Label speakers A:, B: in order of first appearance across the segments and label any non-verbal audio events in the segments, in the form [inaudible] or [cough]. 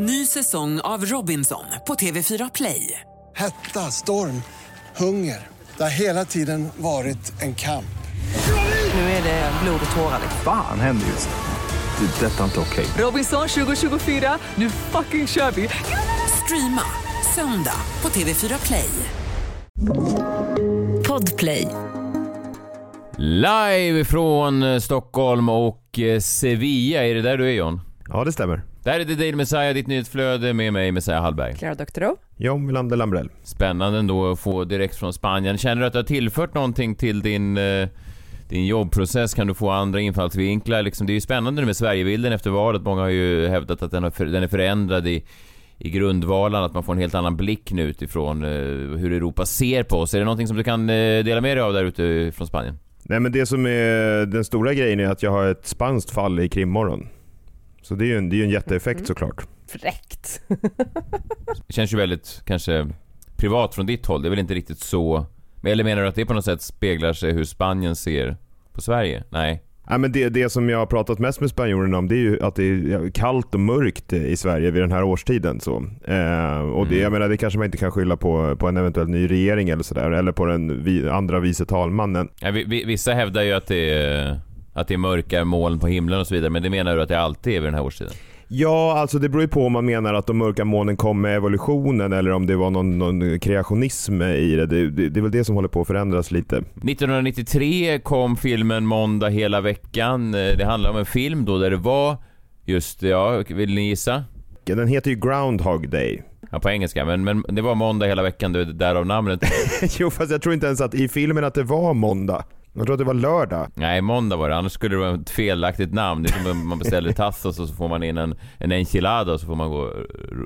A: Ny säsong av Robinson på TV4 Play.
B: Hetta, storm, hunger. Det har hela tiden varit en kamp.
A: Nu är det blod och tårar.
C: Fan händer just nu. Det. är Detta är inte okej.
A: Robinson 2024, nu fucking kör vi! Streama söndag på TV4 Play. Podplay.
D: Live från Stockholm och eh, Sevilla, är det där du är John?
E: Ja, det stämmer.
D: Där är The Daily Messiah, ditt nyhetsflöde med mig Messiah Hallberg.
F: Klara Doktorow.
E: John Wilander Lambrell.
D: Spännande ändå att få direkt från Spanien. Känner du att du har tillfört någonting till din, eh, din jobbprocess? Kan du få andra infallsvinklar? Liksom, det är ju spännande nu med Sverigebilden efter valet. Många har ju hävdat att den, har den är förändrad i, i grundvalan, att man får en helt annan blick nu utifrån eh, hur Europa ser på oss. Är det någonting som du kan eh, dela med dig av där ute från Spanien?
E: Nej men det som är den stora grejen är att jag har ett spanskt fall i krimmorgon. Så det är ju en, det är en jätteeffekt såklart.
F: Fräckt.
D: Det [laughs] känns ju väldigt, kanske, privat från ditt håll. Det är väl inte riktigt så... Eller menar du att det på något sätt speglar sig hur Spanien ser på Sverige? Nej.
E: Nej, men det, det som jag har pratat mest med spanjorerna om det är ju att det är kallt och mörkt i Sverige vid den här årstiden. Så. Eh, och det,
D: Mm.
E: jag menar, det kanske man inte kan skylla på, på en eventuell ny regering eller sådär. Eller på den vi, andra vice talmannen.
D: Ja, vi, vi, vissa hävdar ju att det är, att det är mörka moln på himlen och så vidare, men det menar du att det alltid är vid den här årstiden?
E: Ja, alltså det beror ju på om man menar att de mörka molnen kom med evolutionen eller om det var någon, någon kreationism i det. Det, det. det är väl det som håller på att förändras lite.
D: 1993 kom filmen Måndag hela veckan. Det handlar om en film då där det var just, ja, vill ni gissa?
E: Den heter ju Groundhog Day.
D: Ja, på engelska, men, men det var måndag hela veckan, därav namnet. [laughs]
E: jo, fast jag tror inte ens att i filmen att det var måndag. Jag trodde det var lördag.
D: Nej, måndag var det, annars skulle det vara ett felaktigt namn. Det är som om man beställer tassos och så får man in en, en enchilada och så får man gå och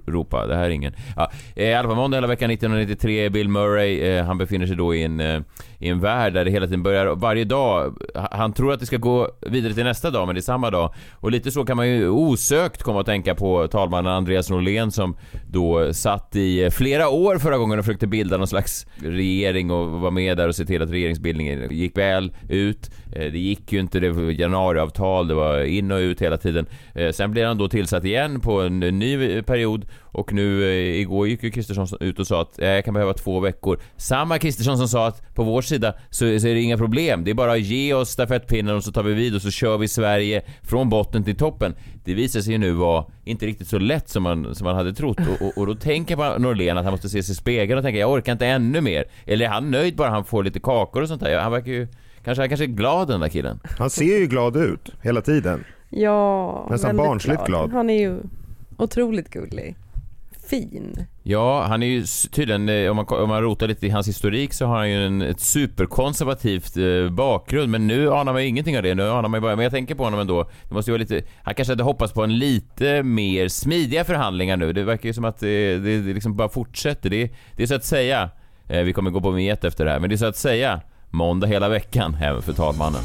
D: ropa. Det här är ingen. Ja, eh, I alla fall måndag hela veckan 1993, Bill Murray, eh, han befinner sig då i en, eh, i en värld där det hela tiden börjar, varje dag, han tror att det ska gå vidare till nästa dag, men det är samma dag. Och lite så kan man ju osökt komma att tänka på talmannen Andreas Norlén som då satt i eh, flera år förra gången och försökte bilda någon slags regering och var med där och se till att regeringsbildningen gick väl ut. Eh, det gick ju inte, det var januariavtal, det var in och ut hela tiden. Eh, sen blev han då tillsatt igen på en ny period och nu eh, igår gick ju Kristersson ut och sa att jag kan behöva två veckor. Samma Kristersson som sa att på vår sida så, så är det inga problem. Det är bara att ge oss stafettpinnen och så tar vi vid och så kör vi Sverige från botten till toppen. Det visar sig ju nu vara inte riktigt så lätt som man, som man hade trott och, och, och då tänker man Norlén att han måste se sig i spegeln och tänka jag orkar inte ännu mer. Eller är han nöjd bara han får lite kakor och sånt där? Han verkar ju Kanske, han kanske är glad den där killen.
E: Han ser ju glad ut hela tiden.
F: Ja,
E: Nästan barnsligt glad.
F: Han är ju otroligt gullig. Fin.
D: Ja, han är ju tydligen, eh, om man, om man rotar lite i hans historik så har han ju en, ett superkonservativt eh, bakgrund, men nu anar man ju ingenting av det. Nu anar man ju bara, men jag tänker på honom ändå. Det måste ju vara lite, han kanske hade hoppats på en lite mer smidiga förhandlingar nu. Det verkar ju som att det, det, det liksom bara fortsätter. Det, det är så att säga, eh, vi kommer gå på met efter det här, men det är så att säga måndag hela veckan även för talmannen.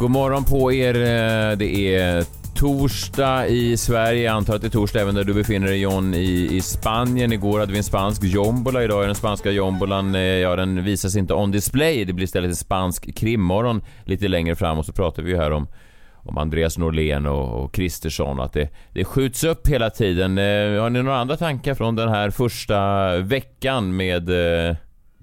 D: God morgon på er. Eh, det är torsdag i Sverige. Jag antar att det är torsdag även där du befinner dig John i, i Spanien. Igår hade vi en spansk jombola. Idag är den spanska jombolan, eh, ja den visas inte on display. Det blir istället en spansk krimmorgon lite längre fram och så pratar vi ju här om om Andreas Norlén och, och Kristersson och att det, det skjuts upp hela tiden. Eh, har ni några andra tankar från den här första veckan med eh,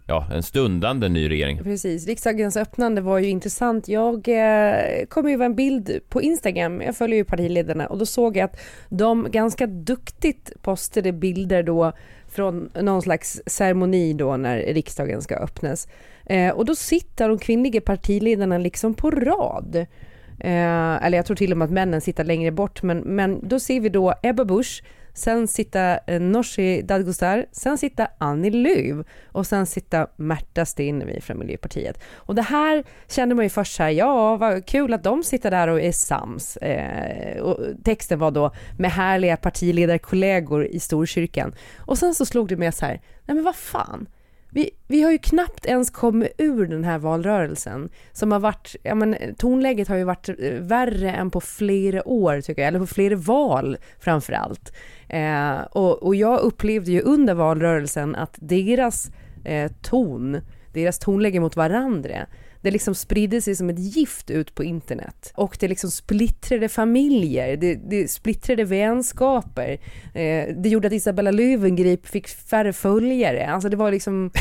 D: ja, en stundande ny regering?
F: Precis, riksdagens öppnande var ju intressant. Jag eh, kom över en bild på Instagram, jag följer ju partiledarna och då såg jag att de ganska duktigt postade bilder då från någon slags ceremoni då när riksdagen ska öppnas. Eh, och då sitter de kvinnliga partiledarna liksom på rad. Eh, eller jag tror till och med att männen sitter längre bort, men, men då ser vi då Ebba Busch, sen sitter eh, Nooshi Dadgostar, sen sitter Annie Lööf och sen sitter Märta Stenevi från Miljöpartiet. Och det här kände man ju först så här, ja vad kul att de sitter där och är sams. Eh, och texten var då med härliga partiledarkollegor i Storkyrkan. Och sen så slog det mig så här, nej men vad fan, vi, vi har ju knappt ens kommit ur den här valrörelsen som har varit, ja men tonläget har ju varit eh, värre än på flera år tycker jag, eller på flera val framför allt. Eh, och, och jag upplevde ju under valrörelsen att deras eh, ton, deras tonläge mot varandra det liksom spridde sig som ett gift ut på internet. Och det liksom splittrade familjer, det, det splittrade vänskaper. Eh, det gjorde att Isabella Löwengrip fick färre följare. Alltså det var liksom...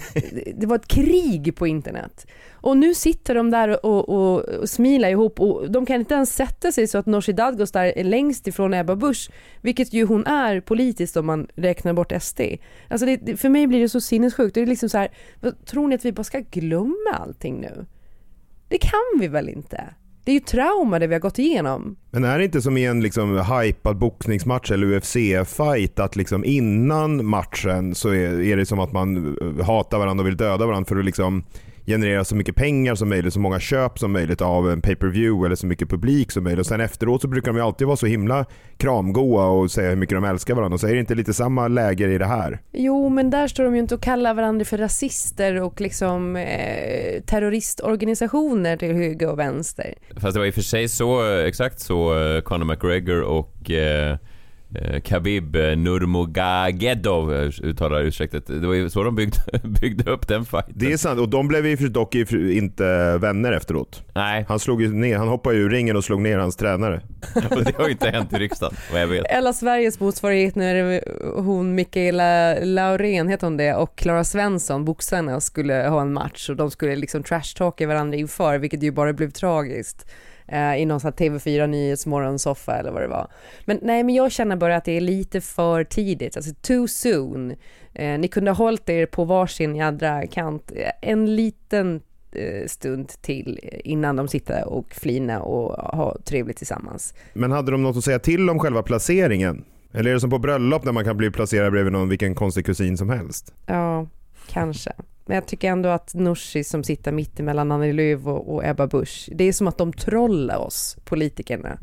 F: [laughs] det var ett krig på internet. Och nu sitter de där och, och, och smilar ihop och de kan inte ens sätta sig så att Nooshi Dadgostar är längst ifrån Ebba Busch, vilket ju hon är politiskt om man räknar bort SD. Alltså det, för mig blir det så sinnessjukt. Det är liksom så här, tror ni att vi bara ska glömma allting nu? Det kan vi väl inte? Det är ju trauma det vi har gått igenom.
E: Men är det inte som i en liksom hypad boxningsmatch eller UFC-fight att liksom innan matchen så är, är det som att man hatar varandra och vill döda varandra för att liksom generera så mycket pengar som möjligt, så många köp som möjligt av en pay-per-view eller så mycket publik som möjligt. Och sen efteråt så brukar de ju alltid vara så himla kramgoa och säga hur mycket de älskar varandra. Så är det inte lite samma läger i det här?
F: Jo, men där står de ju inte och kallar varandra för rasister och liksom eh, terroristorganisationer till höger och vänster.
D: Fast det var i och för sig så, exakt så eh, Conor McGregor och eh Eh, Khabib eh, Nurmagomedov eh, uttalar ursäktet. Det var ju så de byggde, [laughs] byggde upp den fighten.
E: Det är sant och de blev ju dock inte vänner efteråt.
D: Nej.
E: Han, slog ner, han hoppade ur ringen och slog ner hans tränare. [laughs]
D: det har ju inte hänt i riksdagen vad jag vet.
F: Eller Sveriges motsvarighet när hon Mikaela Laurén, heter hon det, och Klara Svensson, boxarna, skulle ha en match och de skulle liksom trashtalka varandra inför, vilket ju bara blev tragiskt eh, i någon sån TV4 Nyhetsmorgon-soffa eller vad det var. Men nej, men jag känner bara att det är lite för tidigt, alltså too soon. Eh, ni kunde ha hållit er på varsin jädra kant en liten eh, stund till innan de sitter och flina och har trevligt tillsammans.
E: Men hade de något att säga till om själva placeringen? Eller är det som på bröllop när man kan bli placerad bredvid någon vilken konstig kusin som helst?
F: Ja, kanske. Men jag tycker ändå att Nooshi som sitter mitt emellan Annie Lööf och, och Ebba Busch, det är som att de trollar oss politikerna.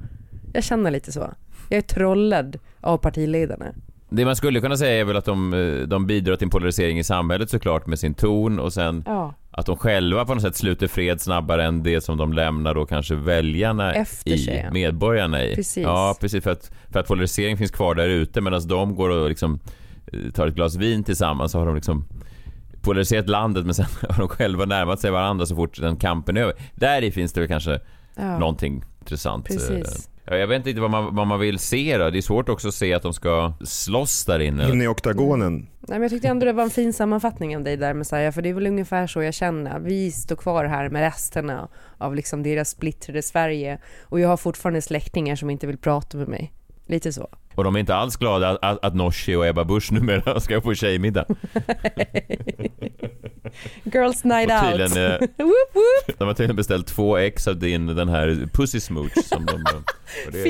F: Jag känner lite så. Jag är trollad av partiledarna.
D: Det man skulle kunna säga är väl att de, eh, de bidrar till en polarisering i samhället såklart med sin ton och sen ja. att de själva på något sätt sluter fred snabbare än det som de lämnar då kanske väljarna
F: Efter
D: i,
F: sig,
D: medborgarna i.
F: Precis.
D: Ja, precis för att, för att polarisering finns kvar där ute medan de går och liksom eh, tar ett glas vin tillsammans så har de liksom polariserat landet men sen [laughs] har de själva närmat sig varandra så fort den kampen är över. Där i finns det väl kanske ja. någonting intressant.
F: Precis.
D: Jag vet inte vad man, vad man vill se då. Det är svårt också att se att de ska slåss där inne.
E: Inne i oktagonen.
F: Nej, men jag tyckte ändå det var en fin sammanfattning av dig där Messiah, för det är väl ungefär så jag känner. Vi står kvar här med resterna av liksom deras splittrade Sverige och jag har fortfarande släktingar som inte vill prata med mig. Lite så.
D: Och de är inte alls glada att, att, att Nooshi och Ebba Busch numera ska få tjejmiddag. [laughs]
F: Girls night out.
D: Tydligen, eh, [laughs]
F: whoop, whoop.
D: De har tydligen beställt två ex av din, den här Pussy Smooch som de... [laughs]
F: Det...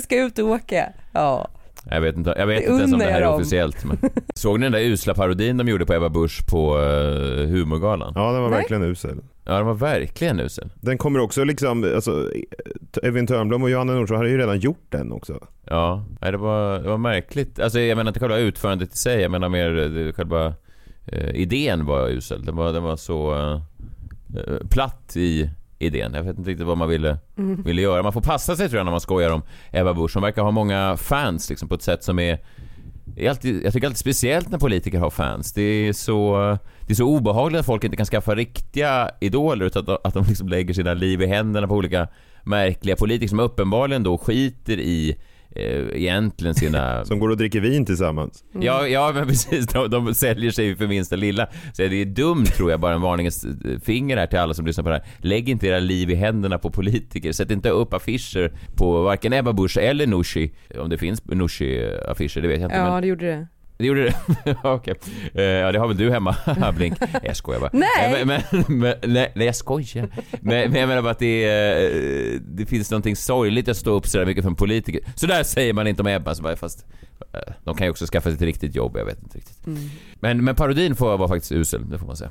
F: Ska ut och åka. Ja.
D: Jag vet inte, jag vet inte ens om det här är officiellt. Men... Såg ni den där usla parodin de gjorde på Ebba Busch på uh, humorgalan?
E: Ja, den var Nej. verkligen usel.
D: Ja, den var verkligen usel.
E: Den kommer också liksom, alltså, Evin Törnblom och Johanna Nordström hade ju redan gjort den också.
D: Ja, det var, det var märkligt. Alltså jag menar inte själva utförandet i sig, jag menar mer själva uh, idén var usel. Den var, den var så uh, platt i idén. Jag vet inte riktigt vad man ville, mm. ville göra. Man får passa sig tror jag när man skojar om Ebba Busch. Hon verkar ha många fans liksom, på ett sätt som är är alltid, jag tycker alltid speciellt när politiker har fans. Det är så, det är så obehagligt att folk inte kan skaffa riktiga idoler utan att, att de liksom lägger sina liv i händerna på olika märkliga politiker som uppenbarligen då skiter i egentligen sina... [laughs]
E: Som går och dricker vin tillsammans.
D: Mm. Ja, ja men [laughs] precis. De, de säljer sig för minsta lilla. Så det är dumt tror jag, bara en varningens finger här till alla som lyssnar på det här. Lägg inte era liv i händerna på politiker. Sätt inte upp affischer på varken Ebba Busch eller Nooshi. Om det finns Nooshi-affischer, det vet jag inte.
F: Ja, men... det gjorde det.
D: Det gjorde det? [laughs] Okej. Okay. Uh, ja, det har väl du hemma, [laughs] Blink? Jag skojar bara.
F: Nej!
D: Men, men, men, nej, jag skojar. Men, men jag menar bara att det, uh, det finns någonting sorgligt att stå upp sådär mycket för en politiker. Så där säger man inte om Ebba, så fast de kan ju också skaffa sig ett riktigt jobb, jag vet inte riktigt. Mm. Men, men parodin får vara faktiskt usel, det får man säga.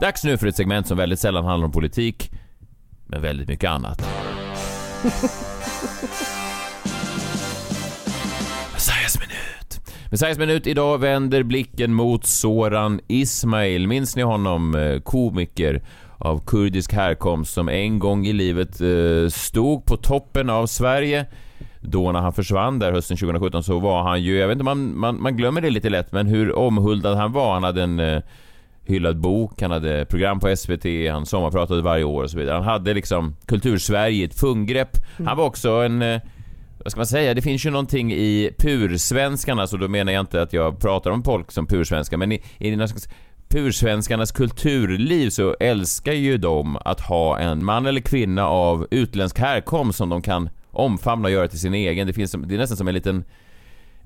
D: Dags nu för ett segment som väldigt sällan handlar om politik, men väldigt mycket annat. [laughs] Messiahs minut. Messiahs minut idag vänder blicken mot Soran Ismail. Minns ni honom? Eh, Komiker av kurdisk härkomst som en gång i livet eh, stod på toppen av Sverige. Då när han försvann där hösten 2017 så var han ju, jag vet inte, man, man, man glömmer det lite lätt, men hur omhuldad han var. Han hade en eh, hyllad bok, han hade program på SVT, han sommarpratade varje år och så vidare. Han hade liksom kultursverige i ett funggrepp. Han var också en eh, vad ska man säga, det finns ju någonting i pursvenskarna, så då menar jag inte att jag pratar om folk som pursvenskar, men i, i slags pursvenskarnas kulturliv så älskar ju de att ha en man eller kvinna av utländsk härkomst som de kan omfamna och göra till sin egen. Det, finns, det är nästan som en liten...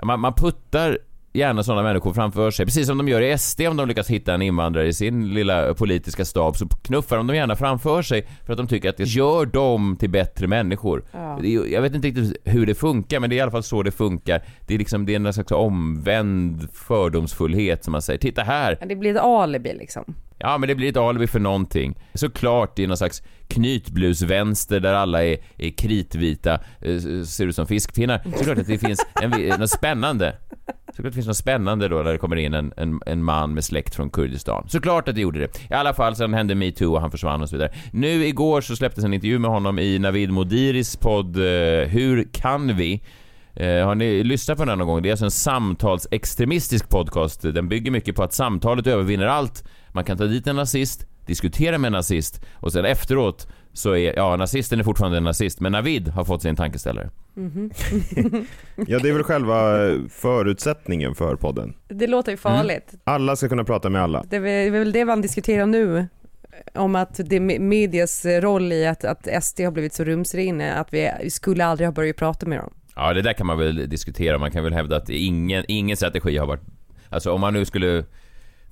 D: Man, man puttar gärna sådana människor framför sig, precis som de gör i SD om de lyckas hitta en invandrare i sin lilla politiska stab, så knuffar de dem gärna framför sig för att de tycker att det gör dem till bättre människor. Ju- jag vet inte riktigt hur det funkar, men det är i alla fall så det funkar. Det är liksom, det är en slags omvänd fördomsfullhet som man säger. Titta här!
F: Det blir ett alibi liksom.
D: Ja, men det blir ett alibi för någonting. Såklart i någon slags knytblusvänster där alla är, är kritvita, eh, ser ut som fiskpinnar. Såklart att det finns en, något spännande. Såklart det finns något spännande då när det kommer in en, en, en man med släkt från Kurdistan. Såklart att det gjorde det. I alla fall, sen hände metoo och han försvann och så vidare. Nu igår så släpptes en intervju med honom i Navid Modiris podd eh, Hur kan vi? Eh, har ni lyssnat på den någon gång? Det är alltså en samtalsextremistisk podcast. Den bygger mycket på att samtalet övervinner allt. Man kan ta dit en nazist, diskutera med en nazist och sen efteråt så är, ja, nazisten är fortfarande en nazist, men Navid har fått sin tankeställare. [laughs]
E: Ja, det är väl själva förutsättningen för podden.
F: Det låter ju farligt.
E: Alla ska kunna prata med alla.
F: Det är väl- det man diskuterar nu. Om att det är me- medias roll i att, att SD har blivit så rumsrena att vi skulle aldrig ha börjat prata med dem.
D: Ja, det där kan man väl diskutera. Man kan väl hävda att ingen, ingen strategi har varit... Alltså om man nu skulle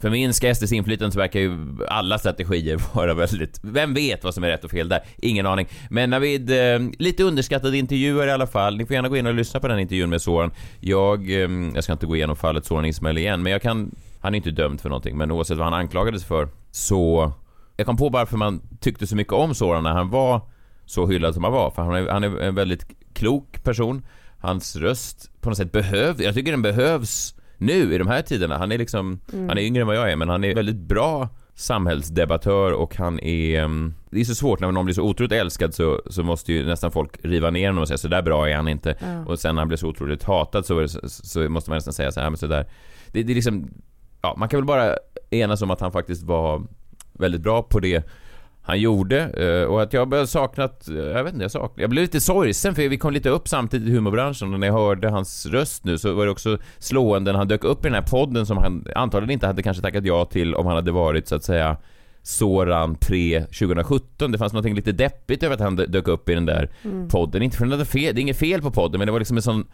D: förminska SDs inflytande så verkar ju alla strategier [laughs] vara väldigt... Vem vet vad som är rätt och fel där? Ingen aning. Men Navid, eh, lite underskattade intervjuer i alla fall. Ni får gärna gå in och lyssna på den intervjun med Soran. Jag, eh, jag ska inte gå igenom fallet Soran Ismail igen, men jag kan... Han är inte dömd för någonting, men oavsett vad han anklagades för så... Jag kom på varför man tyckte så mycket om Soran när han var så hyllad som han var. För han är, han är en väldigt klok person. Hans röst på något sätt behövs, jag tycker den behövs nu i de här tiderna. Han är liksom, han är yngre än vad jag är, men han är väldigt bra samhällsdebattör och han är... mm, Det är så svårt när någon blir så otroligt älskad så, så måste ju nästan folk riva ner honom och säga så där bra är han inte. Och sen när han blir så otroligt hatad så, så, så måste man nästan säga så här, men så där. Det, det är liksom... Ja, man kan väl bara enas om att han faktiskt var väldigt bra på det han gjorde eh, och att jag började saknat, eh, jag vet inte, jag saknade, jag blev lite sorgsen för vi kom lite upp samtidigt i humorbranschen och när jag hörde hans röst nu så var det också slående när han dök upp i den här podden som han antagligen inte hade kanske tackat ja till om han hade varit så att säga Soran pre 2017. Det fanns något lite deppigt över att han dök upp i den där podden. Inte för att det fel, det är inget fel på podden men det var liksom en sån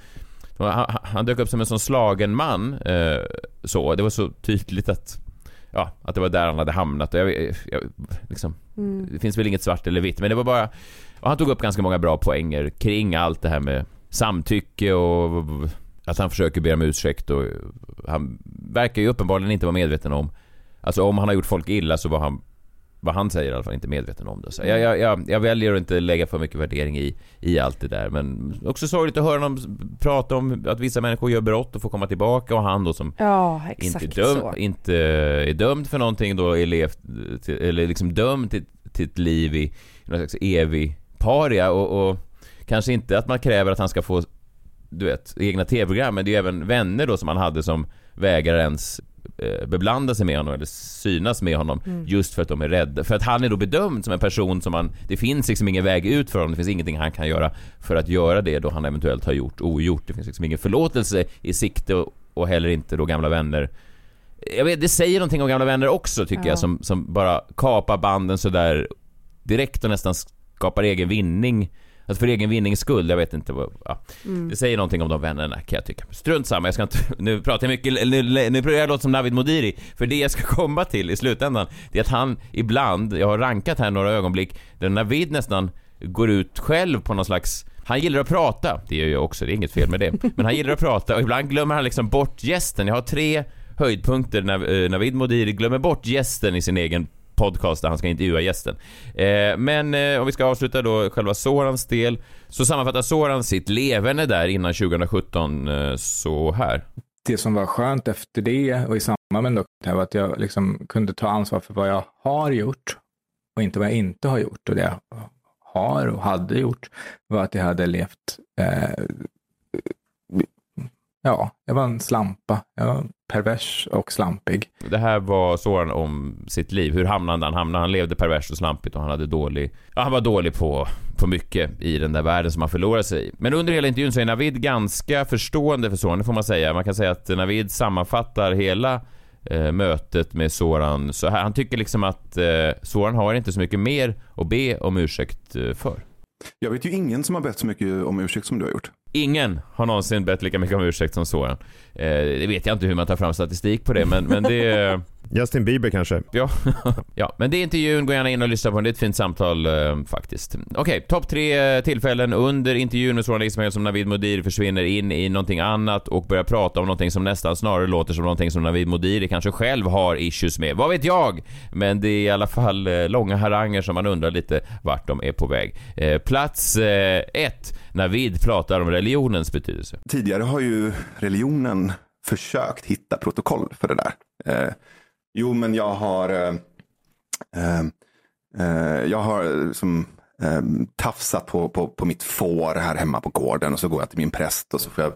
D: han, han dök upp som en sån slagen man eh, så, det var så tydligt att ja, att det var där han hade hamnat. Och jag, jag, liksom, Det finns väl inget svart eller vitt, men det var bara... Och han tog upp ganska många bra poänger kring allt det här med samtycke och att han försöker be om ursäkt och han verkar ju uppenbarligen inte vara medveten om... Alltså om han har gjort folk illa så var han vad han säger i alla fall inte medveten om det. Så jag, jag, jag, jag väljer att inte lägga för mycket värdering i, i allt det där. Men också sorgligt att höra honom prata om att vissa människor gör brott och får komma tillbaka och han då som
F: Ja,
D: inte, döm,
F: så.
D: inte är dömd för någonting då är levt, till, eller liksom dömd till, till ett liv i någon slags evig paria och, och kanske inte att man kräver att han ska få du vet, egna tv-program, men det är ju även vänner då som han hade som vägrar ens eh, beblanda sig med honom eller synas med honom just för att de är rädda. För att han är då bedömd som en person som man, det finns liksom ingen väg ut för honom, det finns ingenting han kan göra för att göra det då han eventuellt har gjort ogjort. Det finns liksom ingen förlåtelse i sikte och, och heller inte då gamla vänner. Jag vet, det säger någonting om gamla vänner också tycker
F: Ja.
D: jag som, som bara kapar banden sådär direkt och nästan skapar egen vinning. Alltså för egen vinnings skull, jag vet inte vad, ja. Det säger någonting om de vännerna kan jag tycka. Strunt samma, jag ska inte, nu pratar jag mycket, nu, nu jag låta som Navid Modiri. För det jag ska [laughs] komma till i slutändan, det är att han ibland, jag har rankat här några ögonblick, där Navid nästan går ut själv på någon slags han gillar att prata, det gör jag också, det är inget fel med det. [laughs] Men han gillar att prata och ibland glömmer han liksom bort gästen. Jag har tre höjdpunkter när eh, Navid Modiri glömmer bort gästen i sin egen podcast där han ska intervjua gästen. Eh, men eh, om vi ska avsluta då själva Sorans del så sammanfattar Soran sitt levande där innan 2017 eh, så här.
G: det som var skönt efter det och i samband med det var att jag liksom kunde ta ansvar för vad jag har gjort och inte vad jag inte har gjort. Och det jag har och hade gjort var att jag hade levt, eh, ja, jag var en slampa. Jag var pervers och slampig.
D: Det här var Soran om sitt liv. Hur hamnade han? Hamnade han levde perverst och slampigt och han hade dålig... Ja, han var dålig på, på mycket i den där världen som han förlorade sig i. Men under hela intervjun så är Navid ganska förstående för Soran, det får man säga. Man kan säga att Navid sammanfattar hela eh, mötet med Soran så här. Han tycker liksom att eh, Soran har inte så mycket mer att be om ursäkt eh, för.
H: Jag vet ju ingen som har bett så mycket om ursäkt som du har gjort.
D: Ingen har någonsin bett lika mycket om ursäkt som Soran. Eh, det vet jag inte hur man tar fram statistik på det, men, men det...
E: Justin Bieber kanske?
D: Ja, [laughs] ja, men det är intervjun. Gå gärna in och lyssna på den. Det är ett fint samtal eh, faktiskt. Okej, topp tre eh, tillfällen under intervjun med Soran Ismail som Navid Modiri försvinner in i någonting annat och börjar prata om någonting som nästan snarare låter som någonting som Navid Modiri kanske själv har issues med. Vad vet jag? Men det är i alla fall eh, långa haranger som man undrar lite vart de är på väg. Eh, plats eh, ett. Navid pratar om religionens betydelse.
H: Tidigare har ju religionen försökt hitta protokoll för det där. Jo, men jag har, eh, eh, eh jag har eh, som, eh, tafsat på, på, på mitt får här hemma på gården och så går jag till min präst och så får jag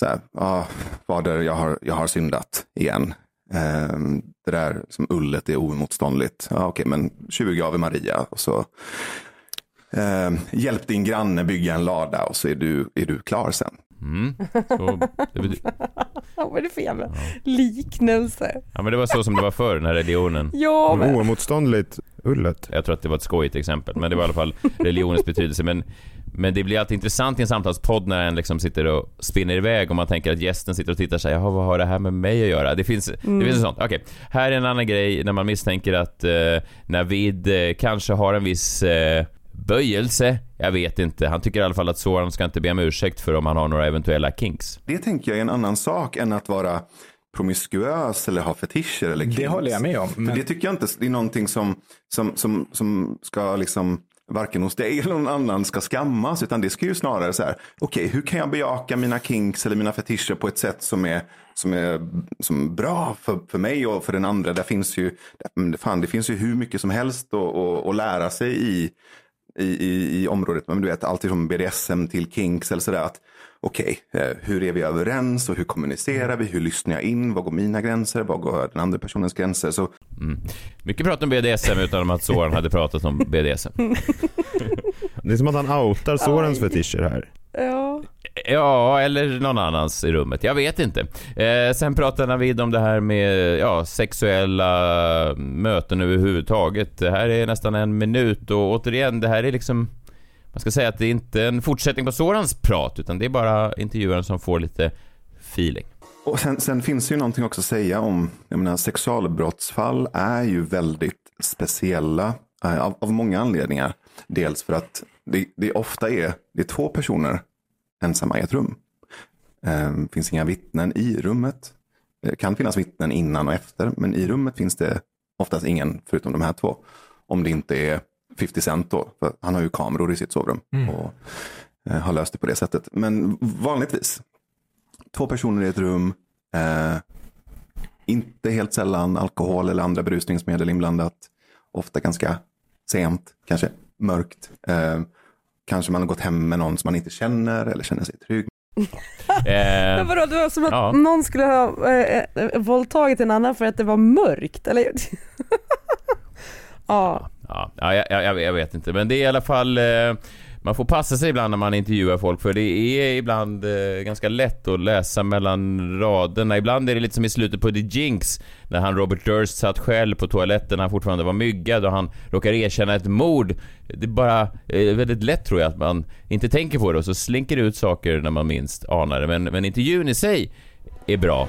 H: så här, ah, fader, jag har, jag har syndat igen. Eh, det där som ullet är oemotståndligt. Ja, Okej, men 20 av Maria och så eh, hjälp din granne bygga en lada och så är du, är du klar sen.
D: Mm. Så, det [laughs]
F: Vad är det för jävla liknelse?
D: ja, men det var så som det var förr, den här religionen. [laughs]
F: Ja, men...
E: Oemotståndligt ullet.
D: Jag tror att det var ett skojigt exempel, men det var i alla fall religionens betydelse. Men, men det blir alltid intressant i en samtalspodd när en liksom sitter och spinner iväg och man tänker att gästen sitter och tittar så här, jaha, vad har det här med mig att göra? Det finns, det finns en sånt. Okej, här är en annan grej när man misstänker att eh, Navid eh, kanske har en viss eh, böjelse. Jag vet inte. Han tycker i alla fall att Soran ska inte be om ursäkt för om han har några eventuella kinks.
H: Det tänker jag är en annan sak än att vara promiskuös eller ha fetischer eller
G: Det
H: kinks.
G: håller jag med om.
H: För
G: Men
H: det tycker jag inte det är någonting som, som, som, som ska liksom varken hos dig [laughs] eller någon annan ska skammas utan det ska ju snarare så här okej hur kan jag bejaka mina kinks eller mina fetischer på ett sätt som är som är som bra för, för mig och för den andra. Där finns ju, fan, det finns ju hur mycket som helst att, att, att lära sig i, i, i, i området. Men du vet, allt från BDSM till kinks eller sådär. att Okej, eh, hur är vi överens och hur kommunicerar vi? Hur lyssnar jag in? Vad går mina gränser? Vad går den andra personens gränser? Så
D: Mycket prat om BDSM utan att Soran hade pratat om BDSM. [laughs]
E: Det är som att han outar Sorens fetischer här.
F: Ja.
D: Ja, eller någon annans i rummet. Jag vet inte. Eh, sen pratar Navid om det här med ja, sexuella möten överhuvudtaget. Det här är nästan en minut och återigen, det här är liksom... Man ska säga att det är inte en fortsättning på Sorans prat, utan det är bara intervjuaren som får lite feeling.
H: Och sen, sen finns det ju någonting också att säga om, jag menar sexualbrottsfall är ju väldigt speciella eh, av, av många anledningar. Dels för att det, det ofta är, det är två personer ensamma i ett rum. Eh, finns inga vittnen i rummet. Det kan finnas vittnen innan och efter, men i rummet finns det oftast ingen förutom de här två. Om det inte är 50 Cent då, för han har ju kameror i sitt sovrum och eh, har löst det på det sättet. Men vanligtvis, två personer i ett rum, eh, inte helt sällan alkohol eller andra berusningsmedel inblandat, ofta ganska sent, kanske mörkt. Eh, kanske man har gått hem med någon som man inte känner eller känner sig trygg [laughs]
D: Eh,
F: vadå, det var som att
D: ja.
F: någon skulle ha eh, eh, våldtagit en annan för att det var mörkt, eller? [laughs] ja.
D: Ja, ja jag, jag, jag vet inte, men det är i alla fall... Eh, man får passa sig ibland när man intervjuar folk för det är ibland eh, ganska lätt att läsa mellan raderna. Ibland är det lite som i slutet på The Jinx när han Robert Durst satt själv på toaletten när han fortfarande var myggad och han råkar erkänna ett mord. Det är bara eh, väldigt lätt tror jag att man inte tänker på det och så slinker det ut saker när man minst anar det. Men, men intervjun i sig är bra.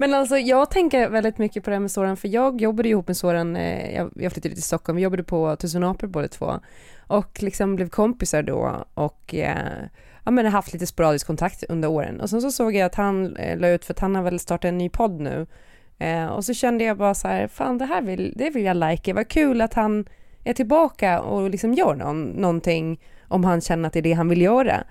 F: Men alltså jag tänker väldigt mycket på det här med Soran för jag jobbade ihop med Soran, eh, jag, jag flyttade till Stockholm, vi jobbade på Tusen apor båda två. Och liksom blev kompisar då och eh, ja men har haft lite sporadisk kontakt under åren. Och sen så såg jag att han eh, la ut för att han har väl startat en ny podd nu. Eh, och så kände jag bara så här, fan det här vill, det vill jag like, vad kul att han är tillbaka och liksom gör någon, någonting om han känner att det är det han vill göra.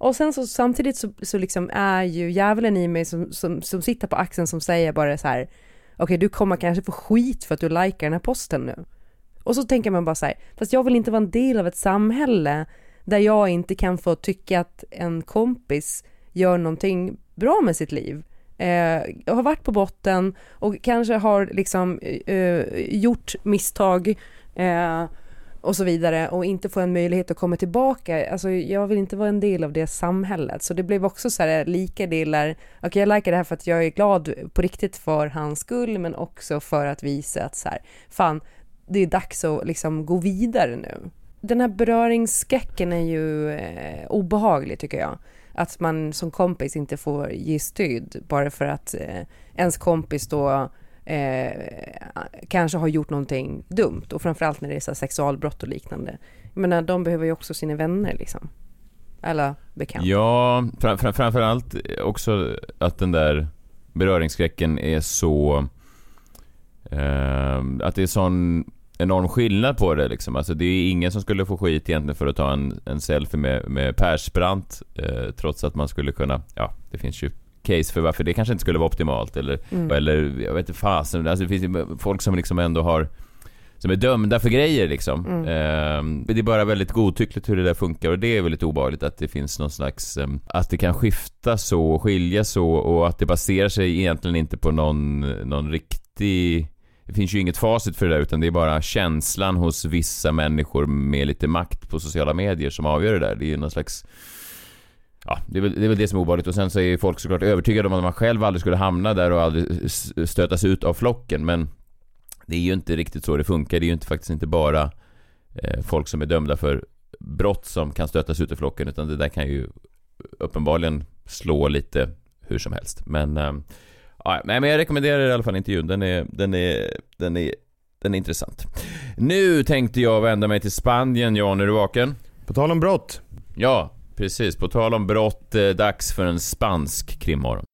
F: Och sen så samtidigt så, så liksom är ju djävulen i mig som, som, som sitter på axeln som säger bara så här okej du kommer kanske få skit för att du likar den här posten nu. Och så tänker man bara så här, fast jag vill inte vara en del av ett samhälle där jag inte kan få tycka att en kompis gör någonting bra med sitt liv. Eh, jag har varit på botten och kanske har liksom eh, eh gjort misstag eh, och så vidare och inte få en möjlighet att komma tillbaka. Alltså jag vill inte vara en del av det samhället. Så det blev också så här lika delar, okej okay, jag likar det här för att jag är glad på riktigt för hans skull men också för att visa att så här, fan det är dags att liksom gå vidare nu. Den här beröringsskräcken är ju eh, obehaglig tycker jag. Att man som kompis inte får ge stöd bara för att eh, ens kompis då eh, kanske har gjort någonting dumt och framförallt när det är så sexualbrott och liknande. Jag menar, de behöver ju också sina vänner liksom. Alla bekanta.
D: Ja, fram, fram, framförallt också att den där beröringsskräcken är så... Eh, att det är sån enorm skillnad på det liksom. Alltså det är ingen som skulle få skit egentligen för att ta en, en selfie med, med Persbrandt eh, trots att man skulle kunna, ja det finns ju case för varför det kanske inte skulle vara optimalt eller,
F: Mm.
D: eller jag vet inte fasen, alltså det finns ju folk som liksom ändå har som är dömda för grejer liksom.
F: Mm.
D: Ehm, det är bara väldigt godtyckligt hur det där funkar och det är väldigt obehagligt att det finns någon slags, ehm, att det kan skifta så och skilja så och att det baserar sig egentligen inte på någon, någon riktig det finns ju inget facit för det där utan det är bara känslan hos vissa människor med lite makt på sociala medier som avgör det där. Det är ju någon slags Ja, det är, väl, det är väl det som är obehagligt och sen så är folk såklart övertygade om att man själv aldrig skulle hamna där och aldrig stötas ut av flocken men det är ju inte riktigt så det funkar. Det är ju inte, faktiskt inte bara eh, folk som är dömda för brott som kan stötas ut ur flocken utan det där kan ju uppenbarligen slå lite hur som helst. Men, eh, ja, men jag rekommenderar i alla fall intervjun. Den är, den är, den är, den är intressant. Nu tänkte jag vända mig till Spanien. Jan, är du vaken?
E: På tal om brott.
D: Ja, precis. På tal om brott, eh, dags för en spansk krimmorgon.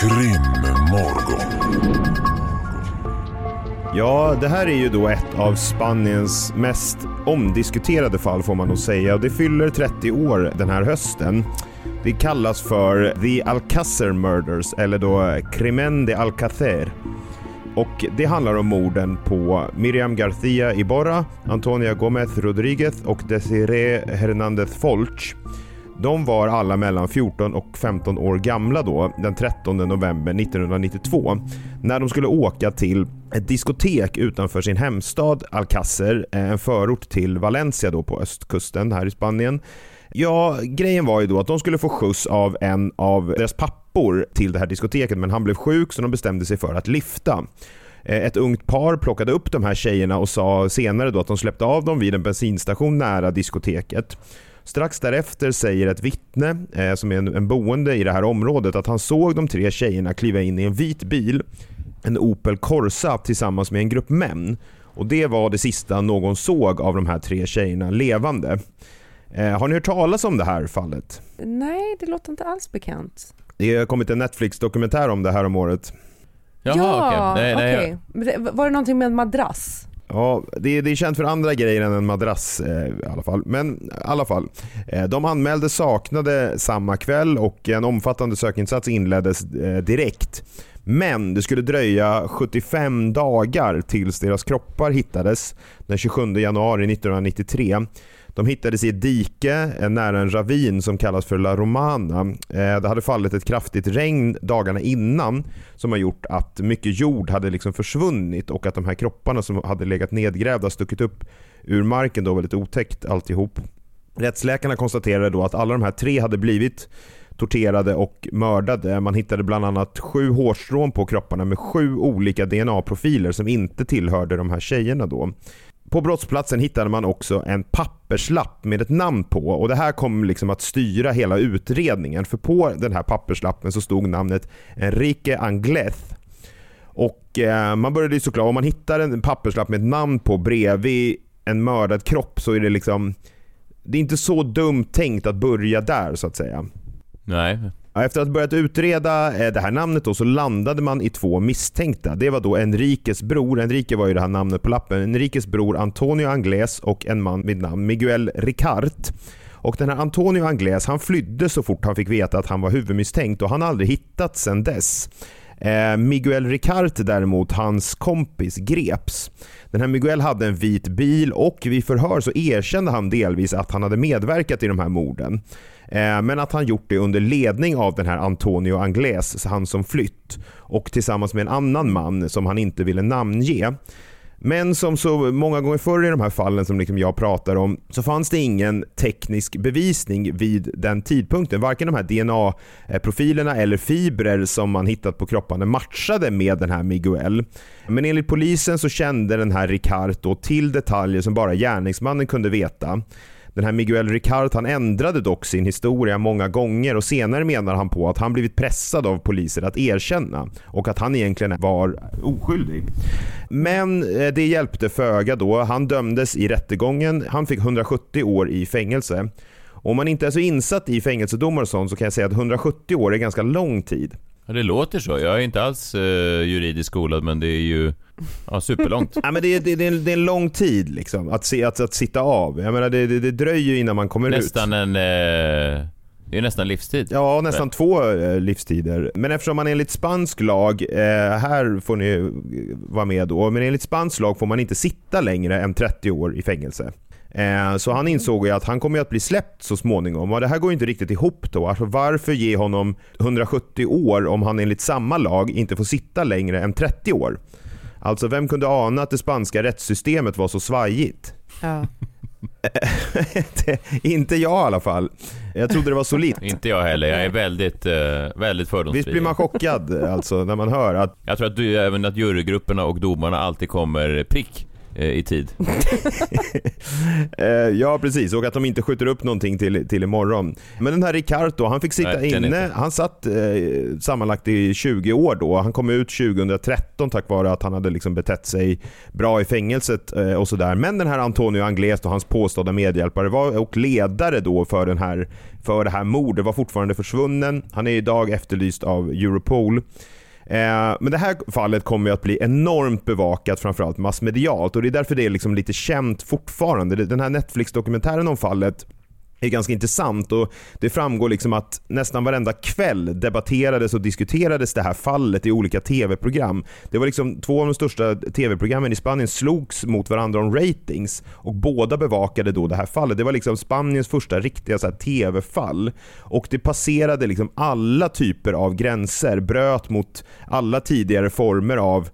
I: Krimmorgon.
E: Ja, det här är ju då ett av Spaniens mest omdiskuterade fall får man nog säga och det fyller 30 år den här hösten. Det kallas för The Alcácer Murders eller då Crimen de Alcácer. Och det handlar om morden på Miriam Garcia Iborra, Antonia Gomez Rodriguez och Desiree Hernández Folch. De var alla mellan 14 och 15 år gamla då, den 13 november 1992, när de skulle åka till ett diskotek utanför sin hemstad Alcácer, en förort till Valencia då på östkusten här i Spanien. Ja, grejen var ju då att de skulle få skjuts av en av deras pappor till det här diskoteket, men han blev sjuk så de bestämde sig för att lifta. Eh, ett ungt par plockade upp de här tjejerna och sa senare då att de släppte av dem vid en bensinstation nära diskoteket. Strax därefter säger ett vittne, eh, som är en, en boende i det här området, att han såg de tre tjejerna kliva in i en vit bil, en Opel Corsa tillsammans med en grupp män. Och Det var det sista någon såg av de här tre tjejerna levande. Eh, har ni hört talas om det här fallet?
F: Nej, det låter inte alls bekant.
E: Det har kommit en Netflix-dokumentär om det här om året.
F: ja, okej. Men det- Var det någonting med en madrass?
E: Ja, det, det är känt för andra grejer än en madrass eh, i alla fall. Men i alla fall, eh, de anmäldes saknade samma kväll och en omfattande sökinsats inleddes eh, direkt. Men det skulle dröja 75 dagar tills deras kroppar hittades den 27 januari 1993. De hittades i ett dike eh, nära en ravin som kallas för La Romana. Eh, det hade fallit ett kraftigt regn dagarna innan som har gjort att mycket jord hade liksom försvunnit och att de här kropparna som hade legat nedgrävda stuckit upp ur marken då väldigt otäckt alltihop. Rättsläkarna konstaterade då att alla de här tre hade blivit torterade och mördade. Man hittade bland annat sju hårstrån på kropparna med sju olika DNA-profiler som inte tillhörde de här tjejerna då. På brottsplatsen hittade man också en papperslapp med ett namn på och det här kom liksom att styra hela utredningen för på den här papperslappen så stod namnet Enrique Angleth. Och eh, man började ju såklart, om man hittar en papperslapp med ett namn på bredvid en mördad kropp så är det liksom det är inte så dumt tänkt att börja där så att säga.
D: Nej.
E: Efter att ha börjat utreda eh, det här namnet då, så landade man i två misstänkta. Det var då Enriques bror, Enrique var ju det här namnet på lappen, Enriques bror Antonio Angles och en man vid namn Miguel Ricard. Och den här Antonio Angles han flydde så fort han fick veta att han var huvudmisstänkt och han har aldrig hittats sedan dess. Eh, Miguel Ricard däremot, hans kompis, greps. Den här Miguel hade en vit bil och vid förhör så erkände han delvis att han hade medverkat i de här morden. Eh, Men att han gjort det under ledning av den här Antonio Angles, han som flytt. Och tillsammans med en annan man som han inte ville namnge. Men som så många gånger förr i de här fallen som liksom jag pratar om så fanns det ingen teknisk bevisning vid den tidpunkten. Varken de här DNA-profilerna eller fibrer som man hittat på kropparna matchade med den här Miguel. Men enligt polisen så kände den här Ricard till detaljer som bara gärningsmannen kunde veta. Den här Miguel Ricard han ändrade dock sin historia många gånger och senare menar han på att han blivit pressad av poliser att erkänna och att han egentligen var oskyldig. Men eh, det hjälpte föga då. Han dömdes i rättegången. Han fick 170 år i fängelse. Om man inte är så insatt i fängelsedomar och sånt så kan jag säga att 170 år är ganska lång tid.
D: Ja, det låter så. Jag är inte alls eh, juridiskt skolad, men det är ju ja, superlångt. [laughs]
E: Ja, men det, är, det, är en, det är en lång tid liksom, att, se, att, att sitta av. Jag menar, det, det, det dröjer innan man kommer ut.
D: Nästan en... Eh, det är nästan livstid.
E: Ja, nästan två eh, livstider. Men eftersom man enligt spansk lag, eh, här får ni eh, vara med då, men enligt spansk lag får man inte sitta längre än 30 år i fängelse. Eh, Så han insåg ju att han kommer att bli släppt så småningom och det här går ju inte riktigt ihop då. Alltså varför ge honom 170 år om han enligt samma lag inte får sitta längre än 30 år? Alltså vem kunde ana att det spanska rättssystemet var så svajigt?
F: Ja. [laughs]
E: inte jag i alla fall. Jag trodde det var solitt.
D: Inte jag heller. Jag är väldigt, eh, väldigt fördomsfri.
E: Visst blir man chockad alltså när man hör att
D: Jag tror att du, även att jurygrupperna och domarna alltid kommer prick i tid. [laughs]
E: Eh, ja precis, och att de inte skjuter upp någonting till, till imorgon. Men den här Ricardo, han fick sitta
D: Verkligen
E: inne. Han satt eh, sammanlagt i 20 år då. Han kom ut 2013 tack vare att han hade liksom betett sig bra i fängelset eh, och sådär. Men den här Antonio Angles och hans påstådda medhjälpare var, och ledare då för, den här, för det här mordet var fortfarande försvunnen. Han är idag efterlyst av Europol. Eh, Men det här fallet kommer ju att bli enormt bevakat framförallt massmedialt och det är därför det är liksom lite känt fortfarande. Den här Netflix-dokumentären om fallet är ganska intressant och det framgår liksom att nästan varenda kväll debatterades och diskuterades det här fallet i olika tv-program. Det var liksom två av de största tv-programmen i Spanien slogs mot varandra om ratings och båda bevakade då det här fallet. Det var liksom Spaniens första riktiga tv-fall och det passerade liksom alla typer av gränser, bröt mot alla tidigare former av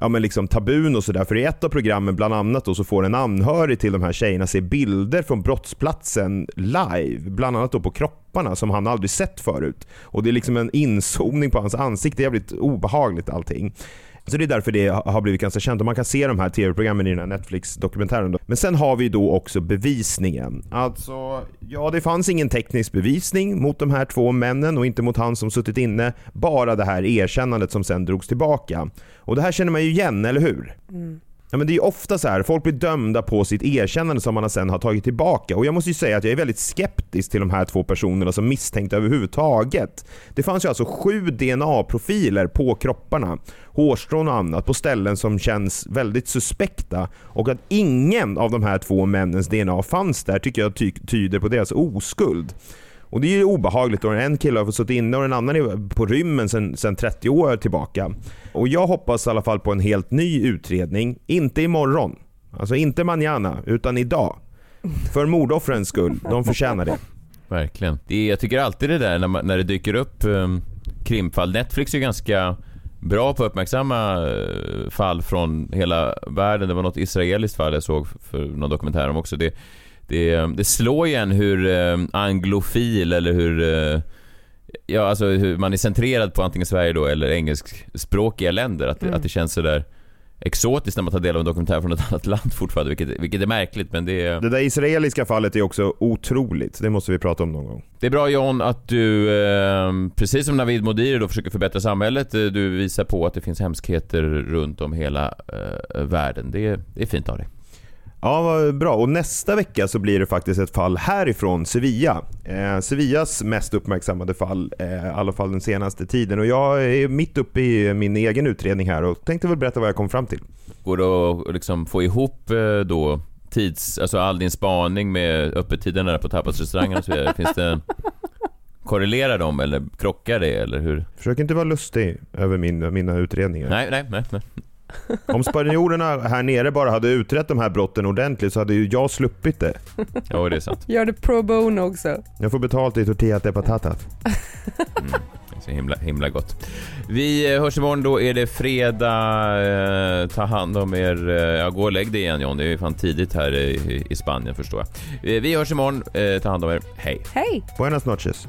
E: ja, men liksom tabun och sådär. För i ett av programmen bland annat då, så får en anhörig till de här tjejerna se bilder från brottsplatsen live. Bland annat då på kropparna som han aldrig sett förut. Och det är liksom en inzoomning på hans ansikte. Det är jävligt obehagligt allting. Så det är därför det har blivit ganska känt och man kan se de här tv-programmen i den här Netflix-dokumentären. Men sen har vi då också bevisningen. Alltså, ja det fanns ingen teknisk bevisning mot de här två männen och inte mot han som suttit inne. Bara det här erkännandet som sen drogs tillbaka. Och det här känner man ju igen, eller hur?
F: Mm.
E: Ja, men det är ju ofta så här, folk blir dömda på sitt erkännande som man sen har tagit tillbaka. Och jag måste ju säga att jag är väldigt skeptisk till de här två personerna som misstänkta överhuvudtaget. Det fanns ju alltså sju DNA-profiler på kropparna, hårstrån och annat, på ställen som känns väldigt suspekta. Och att ingen av de här två männens DNA fanns där tycker jag ty tyder på deras oskuld. Och det är ju obehagligt då en kille har fått suttit inne och den andra är på rymmen sedan, sen 30 år tillbaka. Och jag hoppas i alla fall på en helt ny utredning. Inte imorgon. Alltså inte manjana, utan idag. För mordoffrens skull. De förtjänar det.
D: Verkligen. Det jag tycker alltid det där när, man, när det dyker upp um, krimfall. Netflix är ganska bra på att uppmärksamma uh, fall från hela världen. Det var något israeliskt fall jag såg för någon dokumentär om också. Det, det, det slår ju en hur uh, anglofil eller hur uh, Ja, alltså hur man är centrerad på antingen Sverige då eller engelskspråkiga länder. Att,
F: Mm.
D: att det känns sådär exotiskt när man tar del av en dokumentär från ett [laughs] annat land fortfarande, vilket, vilket är märkligt men det är...
E: Det där israeliska fallet är också otroligt. Det måste vi prata om någon gång.
D: Det är bra John att du, eh, precis som Navid Modiri då försöker förbättra samhället, eh, du visar på att det finns hemskheter runt om hela eh, världen. Det, är- det är fint av dig.
E: Ja, vad bra. Och nästa vecka så blir det faktiskt ett fall härifrån Sevilla. Eh, Sevillas mest uppmärksammade fall, eh, i alla fall den senaste tiden. Och jag är mitt uppe i min egen utredning här och tänkte väl berätta vad jag kom fram till.
D: Går det att liksom få ihop eh, då tids, alltså all din spaning med öppettiderna på tapasrestaurangen och så vidare? Finns det... Korrelerar de eller krockar det eller hur?
E: Försök inte vara lustig över min, mina utredningar.
D: Nej, nej, nej. nej. [laughs]
E: Om spanjorerna här nere bara hade utrett de här brotten ordentligt så hade ju jag sluppit det.
D: Ja, det är sant.
F: Gör det pro bono också.
E: Jag får betalt i tortilla de patatas. [laughs]
D: Det är så himla, himla gott. Vi eh, hörs imorgon, då är det fredag. Eh, ta hand om er. Eh, ja, gå och lägg dig igen John, det är ju fan tidigt här i, i Spanien förstår jag. Vi hörs imorgon, eh, ta hand om er. Hej!
F: Hej!
E: Buenas noches.